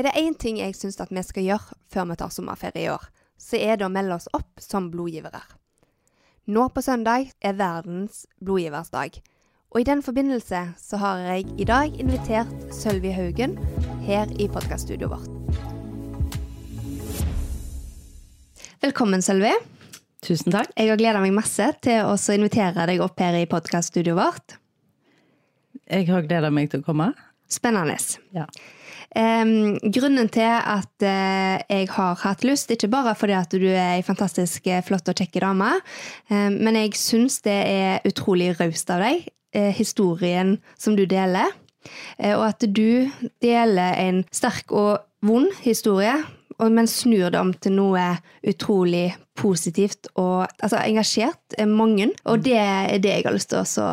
Er det én ting jeg syns at vi skal gjøre før vi tar sommerferie i år, så er det å melde oss opp som blodgivere. Nå på søndag er verdens blodgiversdag, og i den forbindelse så har jeg i dag invitert Sølvi Haugen her i podkaststudioet vårt. Velkommen, Sølvi. Tusen takk. Jeg har gleda meg masse til å invitere deg opp her i podkaststudioet vårt. Jeg har gleda meg til å komme. Spennende. Ja. Um, grunnen til at uh, jeg har hatt lyst, ikke bare fordi at du er ei fantastisk eh, flott og kjekk dame, um, men jeg syns det er utrolig raust av deg, uh, historien som du deler. Uh, og at du deler en sterk og vond historie, men snur det om til noe utrolig positivt og altså, engasjert mange. Og det er det jeg har lyst til å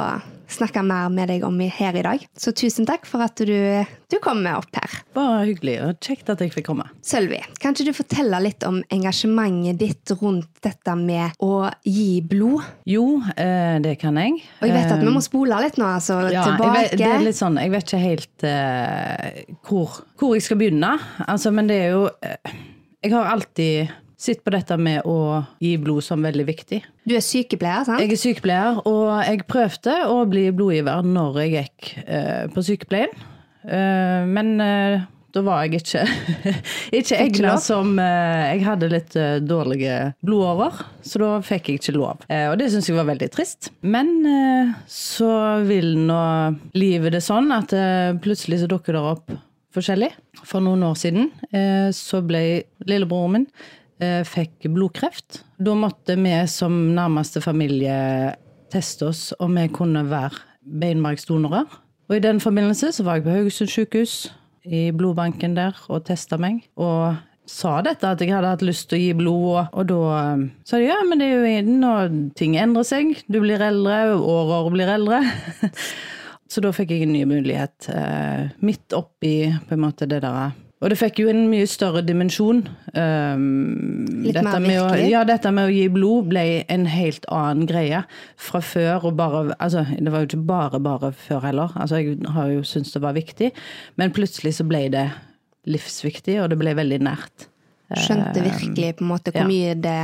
snakke mer med deg om her i dag. Så tusen takk for at du, du kom med opp her. Bare hyggelig og kjekt at jeg fikk komme. Sølvi, kan ikke du fortelle litt om engasjementet ditt rundt dette med å gi blod? Jo, eh, det kan jeg. Og jeg vet at vi må spole litt nå, altså. Ja, tilbake. jeg vet, det er litt sånn, jeg vet ikke helt uh, hvor, hvor jeg skal begynne. Altså, men det er jo uh, Jeg har alltid sett på dette med å gi blod som veldig viktig. Du er sykepleier, sant? Jeg er sykepleier, og jeg prøvde å bli blodgiver når jeg gikk eh, på sykepleien. Eh, men eh, da var jeg ikke, ikke egna som Jeg hadde litt dårlige blodårer, så da fikk jeg ikke lov. Og det syns jeg var veldig trist. Men så vil nå livet det sånn at plutselig så dukker det opp forskjellig. For noen år siden så ble lillebroren min fikk blodkreft. Da måtte vi som nærmeste familie teste oss om vi kunne være beinmargsdonorer. Og i den forbindelse så var jeg på Haugesund sykehus i blodbanken der og testa meg. Og sa dette at jeg hadde hatt lyst til å gi blod, og da eh, sa de ja, men det er jo inn, og ting endrer seg. Du blir eldre, årår blir eldre. Så da fikk jeg en ny mulighet eh, midt oppi på en måte det der Og det fikk jo en mye større dimensjon. Um, Litt mer med å, virkelig? ja, dette med å gi blod ble en helt annen greie fra før. og bare, altså Det var jo ikke bare bare før heller. altså Jeg har jo syntes det var viktig. Men plutselig så ble det livsviktig, og det ble veldig nært. Skjønte virkelig på en måte hvor ja. mye det,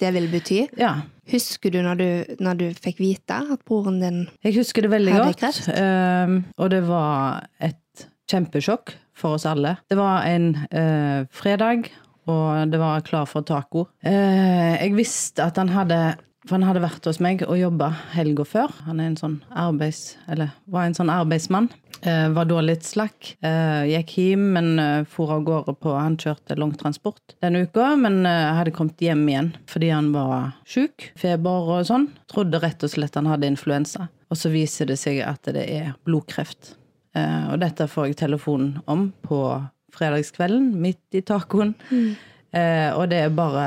det vil bety. Ja, Husker du når, du når du fikk vite at broren din hadde kreft? Jeg husker det veldig godt. ehm, og det var et kjempesjokk for oss alle. Det var en eh, fredag, og det var klar for taco. Eh, jeg visste at han hadde For han hadde vært hos meg og jobba helga før. Han en sånn arbeids... Eller var en sånn arbeidsmann. Eh, var da litt slakk. Eh, gikk hjem, men eh, for av gårde på Han kjørte langtransport den uka, men eh, hadde kommet hjem igjen fordi han var sjuk. Feber og sånn. Trodde rett og slett han hadde influensa. Og så viser det seg at det er blodkreft. Eh, og dette får jeg telefon om på fredagskvelden, midt i tacoen. Eh, og det er bare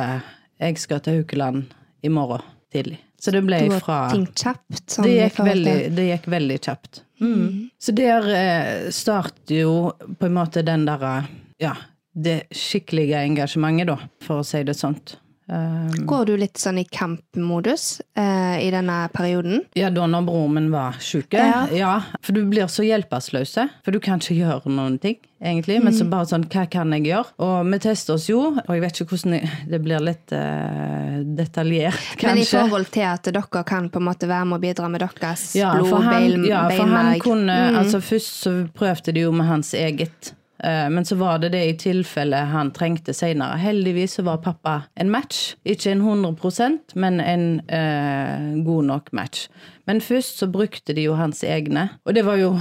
Jeg skal til Haukeland i morgen tidlig. Så det ble fra kjapt? Sånn, det gikk, veldig, det gikk veldig kjapt. Mm. Så der eh, starter jo på en måte den derre Ja, det skikkelige engasjementet, da, for å si det sånt. Um, Går du litt sånn i kampmodus uh, i denne perioden? ja, da når broren min var sjuk. Ja. Ja. For du blir så hjelpeløse. For du kan ikke gjøre noen ting, egentlig. Men så bare sånn, hva kan jeg gjøre? Og vi tester oss jo, og jeg vet ikke hvordan jeg, Det blir litt uh, detaljert, Men i kanskje. forhold til at dere kan på en måte være med å bidra med deres Ja, blod, for han, ja, for han kunne Mm. altså Først så prøvde de jo med hans eget. Eh, Men så var det det i tilfelle han trengte senere. Heldigvis så var pappa en match. Ikke en 100% men en eh, god nok match. Men først så brukte de jo hans egne. Og det var jo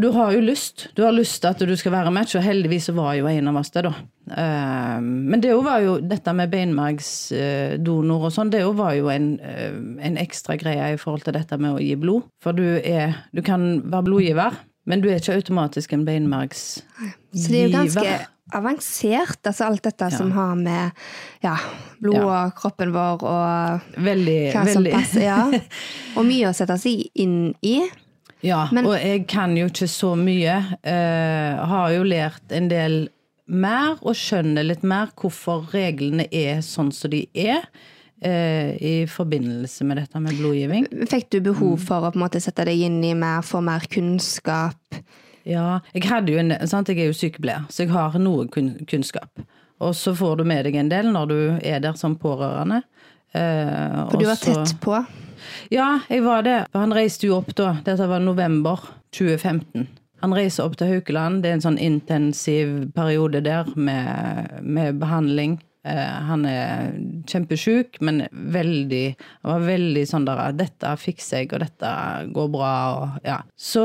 Du har jo lyst. Du har lyst til at du skal være match, og heldigvis så var jo en av oss det, da. Eh, men det var jo dette med beinmargsdonor og sånn, det var jo en, eh, en ekstra greie i forhold til dette med å gi blod. For du er Du kan være blodgiver, men du er ikke automatisk en beinmargsgiver. Så det er jo ganske avansert, altså alt dette som har med ja, blod Ja. og kroppen vår og Veldig, hva som veldig passer. Ja. Og mye å sette seg inn i. Ja, Men- og jeg kan jo ikke så mye. Uh, har jo lært en del mer, og skjønner litt mer hvorfor reglene er sånn som de er. Eh, I forbindelse med dette med blodgivning. Fikk du Mm. behov for å på en måte sette deg inn i mer, få mer kunnskap Ja, jeg en, sant? jeg er jo sykepleier, så jeg har noe kun, kunnskap. Og så får du med deg en del når du er der som pårørende. Eh, For du var så- tett på. Ja, jeg var det. Han reiste jo opp da. Dette var november 2015. Han reiser opp til Haukeland. Det er en sånn intensiv periode der med, med behandling. Eh, han er kjempesjuk, men veldig Han var veldig sånn der 'Dette fikser jeg, og dette går bra', og ja. Så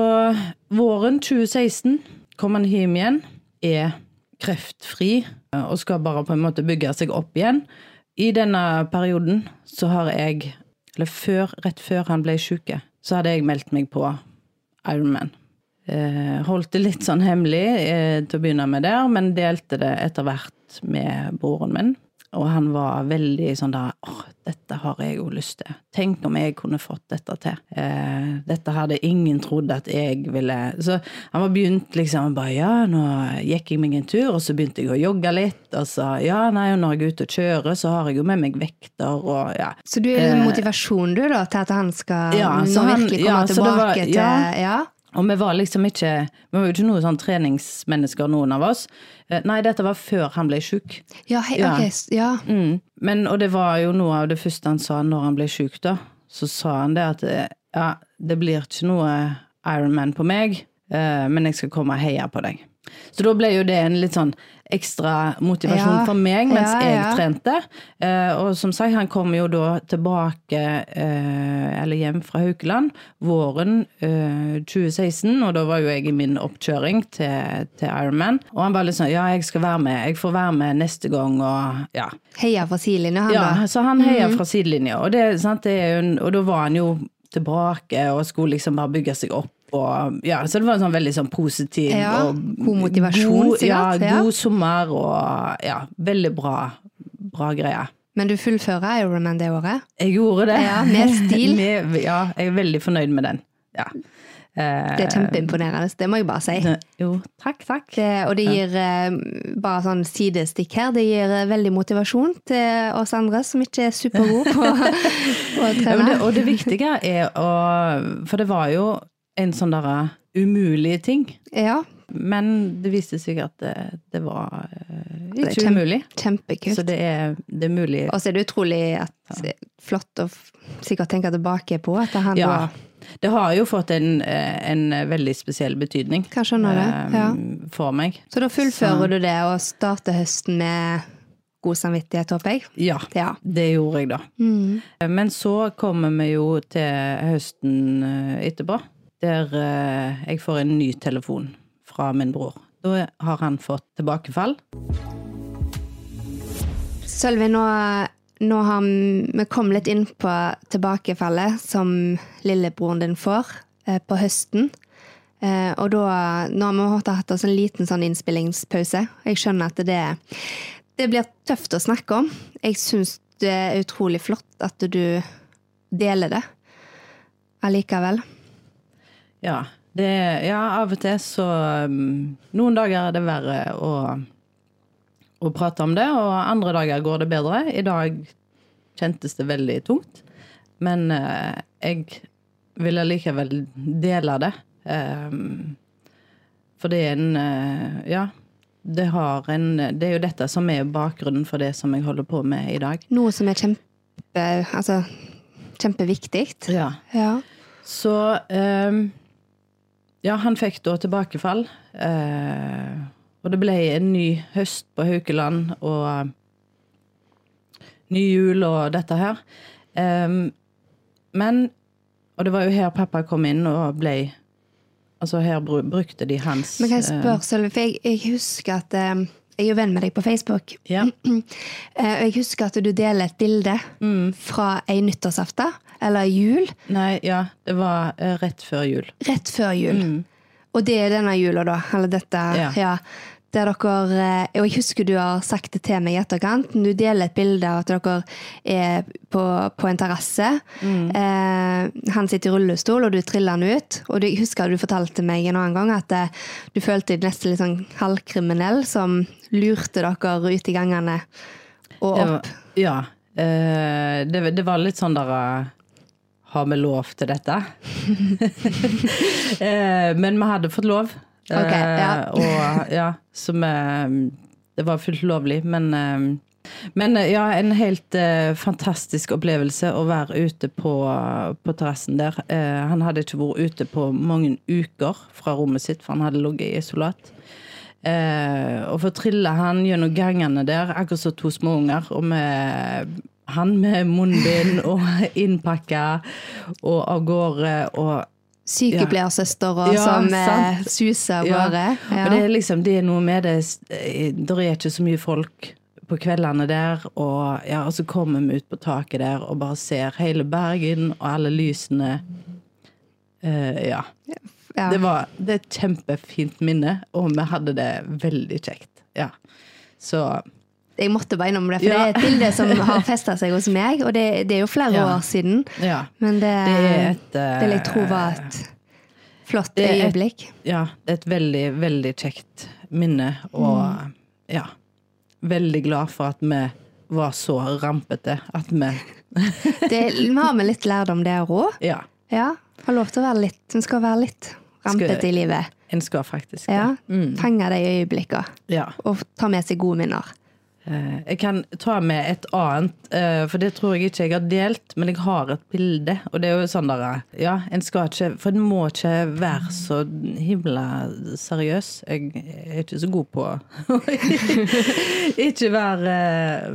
våren 2016 kom han hjem igjen. Er kreftfri eh, og skal bare på en måte bygge seg opp igjen. I denne perioden så har jeg eller før, rett før han ble syke, så hadde jeg meldt meg på Ironman. Eh, holdt det litt sånn hemmelig eh, til å begynne med der, men delte det etter hvert med broren min. Og han var veldig sånn da åh, dette har jeg jo lyst til. Tenk om jeg kunne fått dette til. Eh, dette hadde ingen trodd at jeg ville Så han var begynt liksom bare ja, nå gikk jeg meg en tur, og så begynte jeg å jogge litt. Og så ja, nei, og når jeg er ute og kjører, så har jeg jo med meg vekter og ja. Så du er motivasjonen motivasjon du da, til at han skal Eh. Ja, nå virkelig komme ja, tilbake var- til ja. ja. Og vi var liksom ikke Vi var jo ikke noen sånn treningsmennesker, noen av oss. Eh, Nei, dette var før han ble sjuk. Ja, hei, Ja. ok, ja. Mm. Men, og det var jo noe av det første han sa når han ble sjuk, da. Så sa han det at eh, ja, det blir ikke noe Ironman på meg, men jeg skal komme og heie på deg. Så da ble jo det en litt sånn ekstra motivasjon Ja, for meg mens ja, jeg ja. trente. Eh, og som sagt, han kom jo da tilbake, eh, eller hjem fra Haukeland, våren eh, 2016, og da var jo jeg i min oppkjøring til, til Ironman. Og han var litt sånn ja, jeg skal være med, jeg får være med neste gang, og ja. Heia fra sidelinja, han Ja, da. så han heia fra sidelinja, og, det, sant, det jo og da var han jo tilbake og skulle liksom bare bygge seg opp. Og, ja, så det var en sånn veldig sånn positiv Ja, og god motivasjon, god, ja, ja. god sommer og ja, veldig bra, bra greie. Men du fullfører Ironman det året? Jeg gjorde det. Ja, med stil. Med- ja, jeg er veldig fornøyd med den. Ja. Det er kjempeimponerende, det må jeg bare si. Jo, takk, takk. Det, og det gir eh, bare sånn sidestikk her, det gir eh, veldig motivasjon til oss andre som ikke er supergode på, på å Ja, trene. det, og det viktige er å For det var jo en sånn derre umulig ting. Ja, Men det viste seg at det, det var ikke Det kjempe- umulig. kjempekult. Så det er, det er mulig. Og så er det utrolig at, flott å sikkert tenke tilbake på at han Ja. var Det har jo fått en, eh, en veldig spesiell betydning Kan skjønne det. eh, Ja. for meg. Så da fullfører du det og starter høsten med god samvittighet, håper jeg. Ja, Ja. det gjorde jeg da. Mm. Men så kommer vi jo til høsten eh, etterpå, der eh, jeg får en ny telefon fra min bror. Da har han fått tilbakefall. Sølvi, nå, nå har vi kommet litt inn på tilbakefallet som lillebroren din får eh, på høsten. Eh, og da, nå har vi hatt oss en liten sånn innspillingspause. Jeg skjønner at det, det blir tøft å snakke om. Jeg syns det er utrolig flott at du deler det allikevel. Ja, det, ja av og til så um, Noen dager er det verre å, å prate om det, og andre dager går det bedre. I dag kjentes det veldig tungt. Men eh, jeg vil allikevel dele det. Eh, for det er en eh, Ja. Det, har en, det er jo dette som er bakgrunnen for det som jeg holder på med i dag. Noe som er kjempe, altså, kjempeviktig. Ja. Ja. Så ehm, Ja, han fikk da tilbakefall. eh, og det ble en ny høst på Haukeland og eh, ny jul og dette her. Ehm, men Og det var jo her pappa kom inn og ble Altså, her brukte de hans Men kan jeg eh, spørre, Sølvi, for jeg, jeg husker at eh, Jeg er jo venn med deg på Facebook. Ja. Eh, og jeg husker at du deler et bilde Mm. fra ei nyttårsaften, eller jul, Nei, ja, det var eh, rett før jul. rett før jul. Og det er denne jula, da. Eller dette. Mm. Ja. Ja. Der dere eh, Og jeg husker du har sagt det til meg i etterkant. Du deler et bilde av at dere er på, på en terrasse. Mm. Eh, han sitter i rullestol, og du triller han ut. Og jeg husker du fortalte meg en annen gang at eh, du følte deg nesten litt sånn halvkriminell som lurte dere ut i gangene og Det var- opp. Ja. eh, det, det var litt sånn der eh, Har vi lov til dette? Eh, men vi hadde fått lov Ok, ja. Eh, og ja, som eh, Det var fullt lovlig, men eh, men ja, en helt eh, fantastisk opplevelse å være ute på, på terrassen der. Eh, han hadde ikke vært ute på mange uker fra rommet sitt, for han hadde ligget i isolat. Eh, og å trille han gjennom gangene der, akkurat som to småunger, og med han med munnbind og innpakka og av gårde og Sykepleiersøster og Ja, som eh, sant. suser av Ja, gårde. Ja. Og det er liksom, det er noe med det eh, Det er ikke så mye folk på kveldene der, og, ja, og så kommer vi ut på taket der og bare ser hele Bergen og alle lysene. Uh, ja. Ja. Det var det er et kjempefint minne, og vi hadde det veldig kjekt. Ja. Så Jeg måtte bare innom det, for Ja. det er et bilde som har festa seg hos meg, og det, det er jo flere Ja. år siden. ja. Men det, Det er et det vil jeg tro var et flott er et- øyeblikk. Ja, det er et veldig, veldig kjekt minne, og ja. Veldig glad for at vi var så rampete at vi Det, vi har med litt lærdom der òg. Ja. Ja. Har lov til å være litt Hun skal være litt rampete i livet. En skal faktisk det. Ja. Mm. Fenge de øyeblikkene. ja. Og ta med seg gode minner. Eh, Jeg kan ta med et annet, eh, for det tror jeg ikke jeg har delt, men jeg har et bilde. Og det er jo sånn der Ja, en skal ikke For en må ikke være så himla seriøs. Jeg er ikke så god på å ikke være,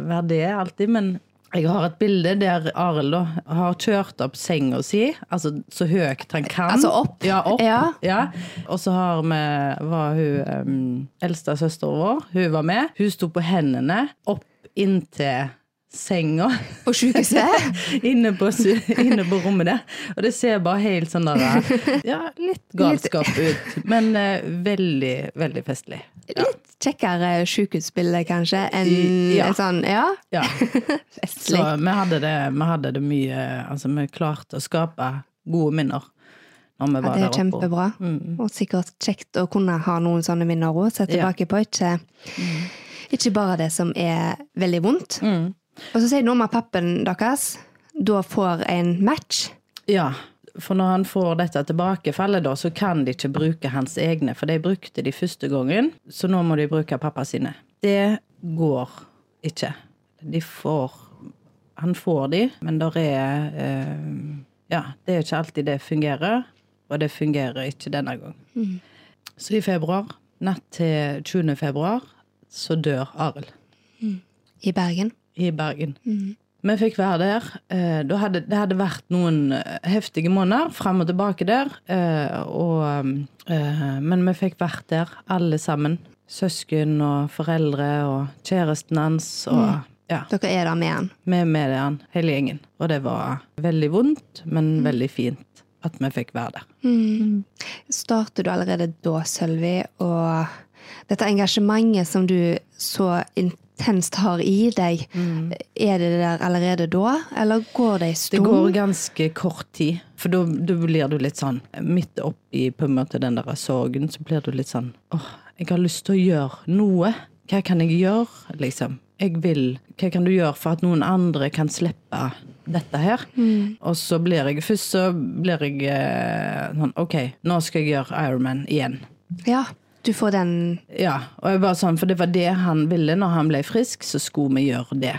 være det alltid, men jeg har et bilde der Arild har kjørt opp senga si, altså så høyt han kan. Altså opp? Ja, opp. Ja. Ja. Og så har vi, var hun um, eldste søsteren vår, hun var med. Hun sto på hendene opp inntil senga. På sjukehuset? inne, på, inne på rommet der. Og det ser bare helt sånn der Ja, litt galskap ut. Men uh, veldig, veldig festlig. Ja. Litt kjekkere sjukehusbilde, kanskje, enn Ja. sånn Ja, ja. Så vi hadde, det, vi hadde det mye Altså, vi klarte å skape gode minner når vi Ja, det er kjempebra. Mm. Og sikkert kjekt å kunne ha noen sånne minner òg. Se Ja. tilbake på. Ikke, ikke bare det som er veldig vondt. Mm. Og så sier du om at pappen deres da får en match. Ja, for når han får dette tilbakefallet, da, så kan de ikke bruke hans egne, for de brukte de første gangen, så nå må de bruke pappa sine. Det går ikke. De får Han får de, men der er eh, Ja, det er ikke alltid det fungerer, og det fungerer ikke denne gang. Så i februar, natt til 20. februar, så dør Arild I Bergen. i Bergen. Vi fikk være der. Eh, Da hadde, det hadde vært noen eh, heftige måneder fram og tilbake der. eh, Og, men vi fikk vært der, alle sammen. Søsken og foreldre og kjæresten hans. Og ja, Dere er der med han. vi er med han, hele gjengen. Og det var veldig vondt, men veldig fint at vi fikk være der. Startet du allerede da, Sølvi, og dette engasjementet som du så intenst har i deg, er det der allerede da, eller går det i en Det går ganske kort tid, for da blir du litt sånn Midt oppi på en måte den der sorgen, så blir du litt sånn åh, jeg har lyst til å gjøre noe. Hva kan jeg gjøre, liksom? Jeg vil Hva kan du gjøre for at noen andre kan slippe dette her? Og så blir jeg Først så blir jeg eh, sånn OK, nå skal jeg gjøre Ironman igjen. Ja, du får den Ja, og jeg bare sånn, for det var det han ville når han ble frisk, så skulle vi gjøre det.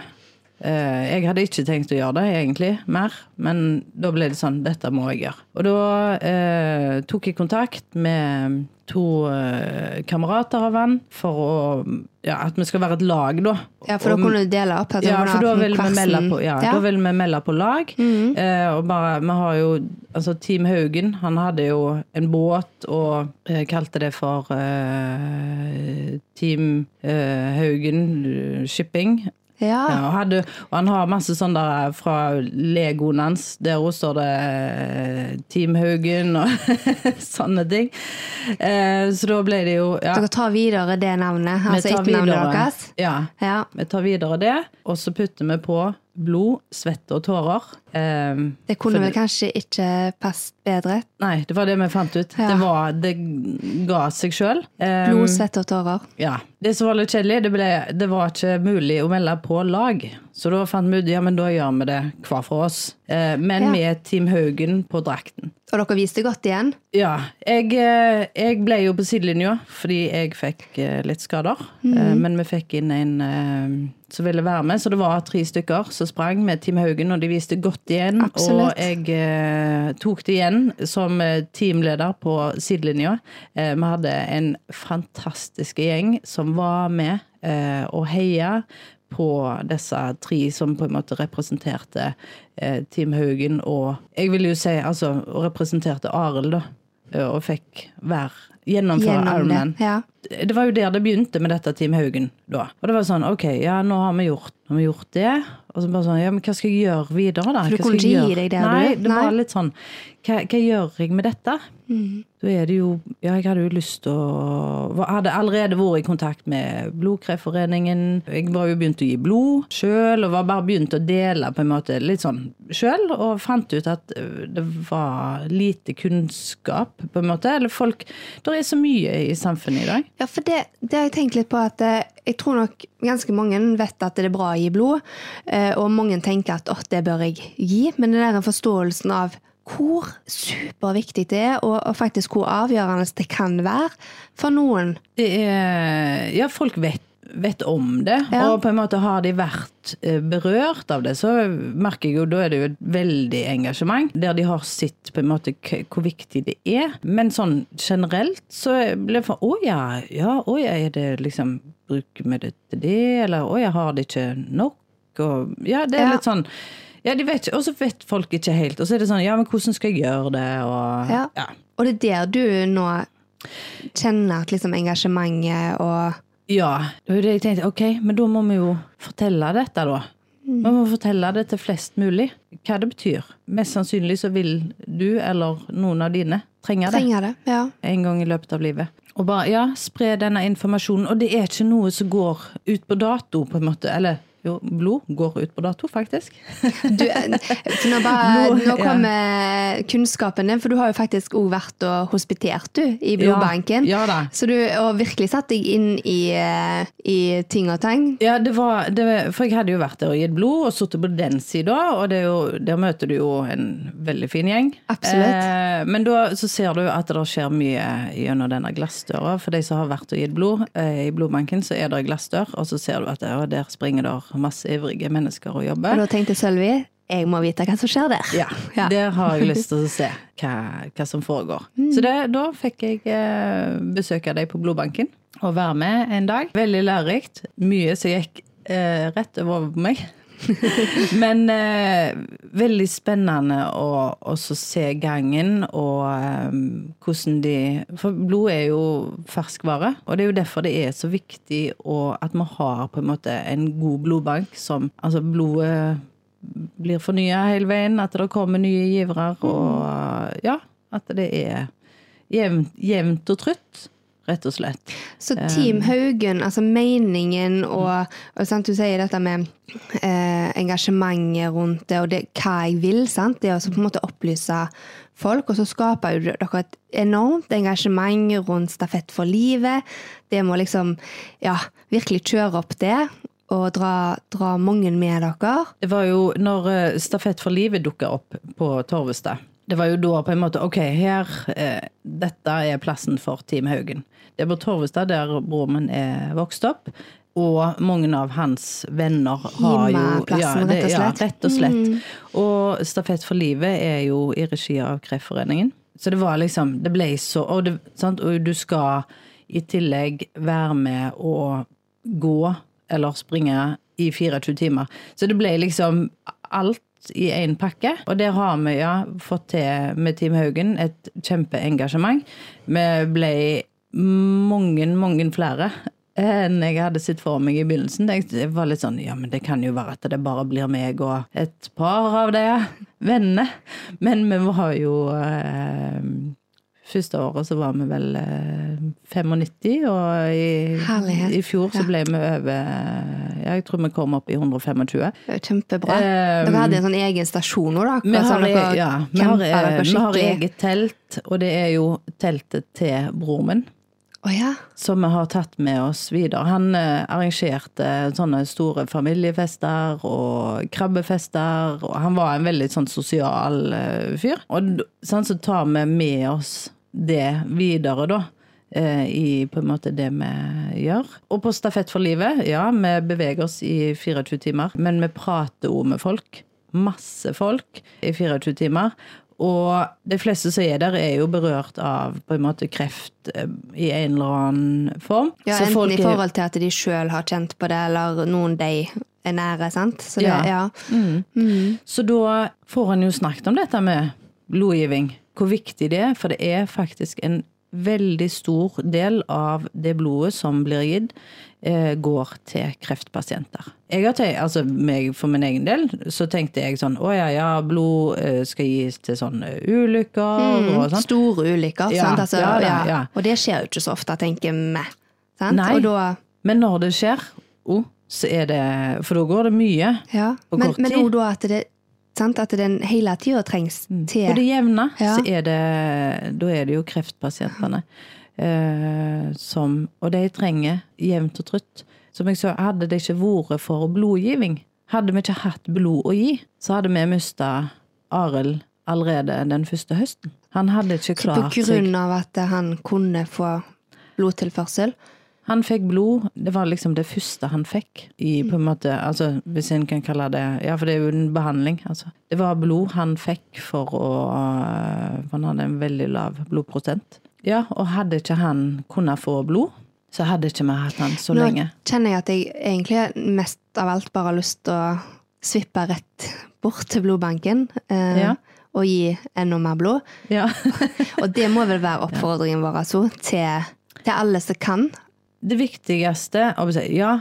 Eh, Jeg hadde ikke tenkt å gjøre det egentlig mer, men da ble det sånn, dette må jeg gjøre. Og da eh, tok jeg kontakt med to eh, kamerater av han for å, ja, at vi skal være et lag da. Ja, for da kunne du dele opp. ja, for da vil vi på, ja, Ja. Da vil vi melde på lag. Eh, og bare, vi har jo altså Team Haugen, han hadde jo en båt og eh, kalte det for eh, Team Haugen Shipping. Ja. Ja, og, hadde, og han har masse sånn der fra legoen hans. Der også står det eh, Team Haugen og sånne ting. Eh, så da ble det jo ja, Dere tar videre det navnet, altså etternavnet deres. Ja, Ja. vi tar videre det, og så putter vi på blod, svette og tårer. Eh, Det kunne vel kanskje ikke passet bedre? Nei, det var det vi fant ut. Ja. Det, var, det ga seg sjøl. Blod, svette og tårer. ja. Det som var litt kjedelig, det, ble, det var ikke mulig å melde på lag. Så da fant vi ut ja, men da gjør vi det hver for oss. Eh, men Ja. med Team Haugen på drakten. Og dere viste godt igjen? Ja. Jeg, eh, jeg ble jo på sidelinja fordi jeg fikk eh, litt skader. Mm. Men vi fikk inn en som ville være med, så det var tre stykker som sprang med Team Haugen, og de viste godt igjen. Absolutt. Og jeg tok det igjen som teamleder på sidelinja. vi hadde en fantastisk gjeng som var med og heia på disse tre som på en måte representerte eh, Team Haugen og Jeg vil jo si altså representerte Arild, da. Eh, og fikk være gjennomføre Ironman. Ja. Det var jo der det begynte med dette Team Haugen. da. Og det var sånn OK, ja, nå har vi gjort, har vi gjort det. Og så bare sånn, ja, men hva skal jeg gjøre videre, da? Du kunne ikke gi deg det, Nei, det var litt sånn hva, hva gjør jeg med dette? Mm. Da er det jo Ja, jeg hadde jo lyst til å Hadde allerede vært i kontakt med Blodkreftforeningen. Jeg var jo begynt å gi blod sjøl, og var bare begynt å dele på en måte litt sånn sjøl. Og fant ut at det var lite kunnskap, på en måte. Eller folk Det er så mye i samfunnet i dag. Ja, for det, det har jeg tenkt litt på at øh, jeg tror nok ganske mange vet at det er bra å gi blod, øh, og mange tenker at åh, det bør jeg gi. Men den der forståelsen av hvor superviktig det er, og, faktisk hvor avgjørende det kan være for noen. Det er Ja, folk vet, vet om det, ja. og på en måte har de vært eh, berørt av det, så merker jeg jo da er det jo et veldig engasjement, der de har sett på en måte hvor viktig det er. Men sånn generelt så blir det for Å ja, ja, å ja, er det liksom Bruker vi det til det, eller å ja, har det ikke nok? Og ja, det er ja. litt sånn ja, de vet ikke, Og så vet folk ikke helt. Og så er det sånn Ja, men hvordan skal jeg gjøre det? Og, ja. ja. og det er der du nå kjenner at liksom engasjementet og Ja. Det var det jeg tenkte. Ok, men da må vi jo fortelle dette, da. Mm. Vi må fortelle det til flest mulig, hva det betyr. Mest sannsynlig så vil du eller noen av dine trenge det. Trenger det, ja. En gang i løpet av livet. Og bare, ja, spre denne informasjonen. Og det er ikke noe som går ut på dato, på en måte. Eller jo, blod går ut på dato, faktisk. Du, nå, bare, nå kommer ja. kunnskapen din, for du har jo faktisk òg vært og hospitert du, i blodbanken. Ja, ja Så du har virkelig satt deg inn i, eh, i ting og tang? Ja, det var, det, for jeg hadde jo vært der og gitt blod, og sittet på den sida, og jo, der møter du jo en veldig fin gjeng. Absolutt. Eh, men da så ser du at det skjer mye gjennom denne glassdøra. For de som har vært og gitt blod eh, i blodbanken, så er det glassdør, og så ser du at der, der springer der masse ivrige mennesker å jobbe. Og da tenkte Sølvi jeg må vite hva som skjer der. Ja, ja. Der har jeg lyst til å se hva, hva som foregår. Mm. Så det, da fikk jeg eh, besøke deg på blodbanken og være med en dag. Veldig lærerikt. Mye som gikk eh, rett over meg. Men eh, veldig spennende å se gangen og eh, hvordan de For blod er jo ferskvare, og det er jo derfor det er så viktig og at vi har på en måte en god blodbank som Altså blodet blir fornya hele veien, at det kommer nye givere, og ja, at det er jevnt, jevnt og trutt rett og slett. Så Team eh, Haugen, altså meningen og, og sant, Du sier dette med eh, engasjementet rundt det, og det, hva jeg vil. sant? Det å på en måte opplyse folk, og så skaper jo dere et enormt engasjement rundt Stafett for livet. Det må liksom ja, virkelig kjøre opp det. Og dra, dra mange med dere. Det var jo når eh, Stafett for livet dukka opp på Torvestad det var jo da på en måte Ok, her eh, Dette er plassen for Team Haugen. Det er på Torvestad, der broren min er vokst opp. Og mange av hans venner har jo ja, det. Ja, rett og, slett. Mm. og Stafett for livet er jo i regi av Kreftforeningen. Så det var liksom Det ble så Og, det, og du skal i tillegg være med å gå eller springe i 24 timer. Så det ble liksom alt i én pakke. Og der har vi ja, fått til med Team Haugen et kjempeengasjement. Vi ble mange, mange flere enn jeg hadde sett for meg i begynnelsen. Det var litt sånn ja, men det kan jo være at det bare blir meg og et par av de vennene. Men vi var jo eh, Første året så var vi vel 95, eh, og i, i fjor så ble vi over ja, Jeg tror vi kom opp i 125. Kjempebra. Um, dere hadde en sånn egen stasjon nå, da? Vi har, dere, ja, vi har, vi har eget telt, og det er jo teltet til broren min. Oh, ja. som vi har tatt med oss videre. Han eh, arrangerte sånne store familiefester og krabbefester, og han var en veldig sånn sosial fyr. Og sånn så tar vi med oss det videre, da. eh, I på en måte det vi gjør. Og på Stafett for livet, ja, vi beveger oss i 24 timer, men vi prater òg med folk. Masse folk i 24 timer. Og de fleste som er der, er jo berørt av på en måte kreft eh, i en eller annen form. ja Så enten folk i forhold til at de sjøl har kjent på det, eller noen de er nære. sant? Så det, Ja. ja. Så da får en jo snakket om dette med blodgiving. Hvor viktig det er, for det er faktisk en veldig stor del av det blodet som blir gitt, eh, går til kreftpasienter. Tenkt, altså meg, For min egen del så tenkte jeg sånn Å ja, ja, blod eh, skal gis til sånne ulykker og sånn. Store ulykker. Ja, sant? Altså, ja da, ja. Og det skjer jo ikke så ofte, tenker vi. Nei. Og da, Men når det skjer, oh, så er det For da går det mye. ja. På Men, kort men tid. også da at det sant? At den hele tida trengs til På det jevne Ja. så er det Da er det jo kreftpasientene eh, som Og de trenger jevnt og trutt. Som jeg sa, hadde det ikke vært for blodgiving, hadde vi ikke hatt blod å gi, så hadde vi mista Arild allerede den første høsten. Han hadde ikke Så på klart seg. grunn av at han kunne få blodtilførsel. Han fikk blod, det var liksom det første han fikk i på en måte, altså hvis en kan kalle det, ja for det er jo en behandling, altså. Det var blod han fikk for å, øh, for han hadde en veldig lav blodprosent. Ja, og hadde ikke han kunnet få blod, så hadde ikke vi hatt han så Nå lenge. kjenner jeg at jeg egentlig mest av alt bare har lyst til å svippe rett bort til blodbanken eh, Ja. og gi enda mer blod. Ja. Og det må vel være oppfordringen vår altså, til, til alle som kan. Det viktigste, ja,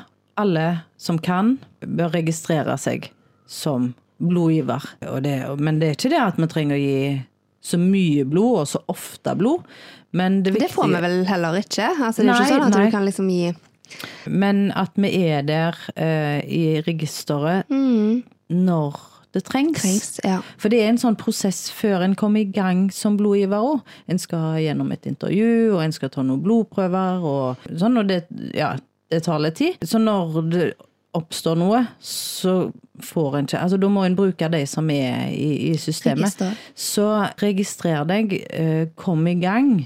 alle som kan, bør registrere seg som blodgiver. Det, men det er ikke det at vi trenger å gi så mye blod og så ofte blod. Men det, Det får vi vel heller ikke. Altså, det er Nei, ikke sånn at nei. du kan liksom gi Men at vi er der eh, i registeret når det trengs. trengs. Ja. For det er en sånn prosess før en kommer i gang som blodgiver òg. En skal gjennom et intervju, og en skal ta noen blodprøver og sånn, og det, ja, det tar litt tid. Så når det oppstår noe, så får en ikke Altså da må en bruke de som er i, i systemet. Register. Så registrer deg, eh, kom i gang,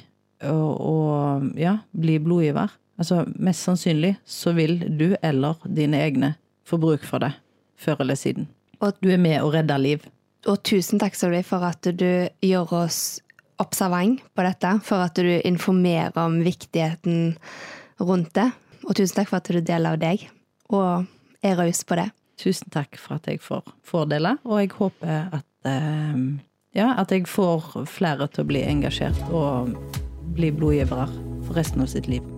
og, og ja, bli blodgiver. Altså mest sannsynlig så vil du eller dine egne få bruk for det før eller siden. Og- du er med og redder liv. Og tusen takk du for at du gjør oss observant på dette. For at du informerer om viktigheten rundt det. Og tusen takk for at du deler av deg, og er raus på det. Tusen takk for at jeg får fordele, og jeg håper at, eh, ja, at jeg får flere til å bli engasjert og bli blodgivere for resten av sitt liv.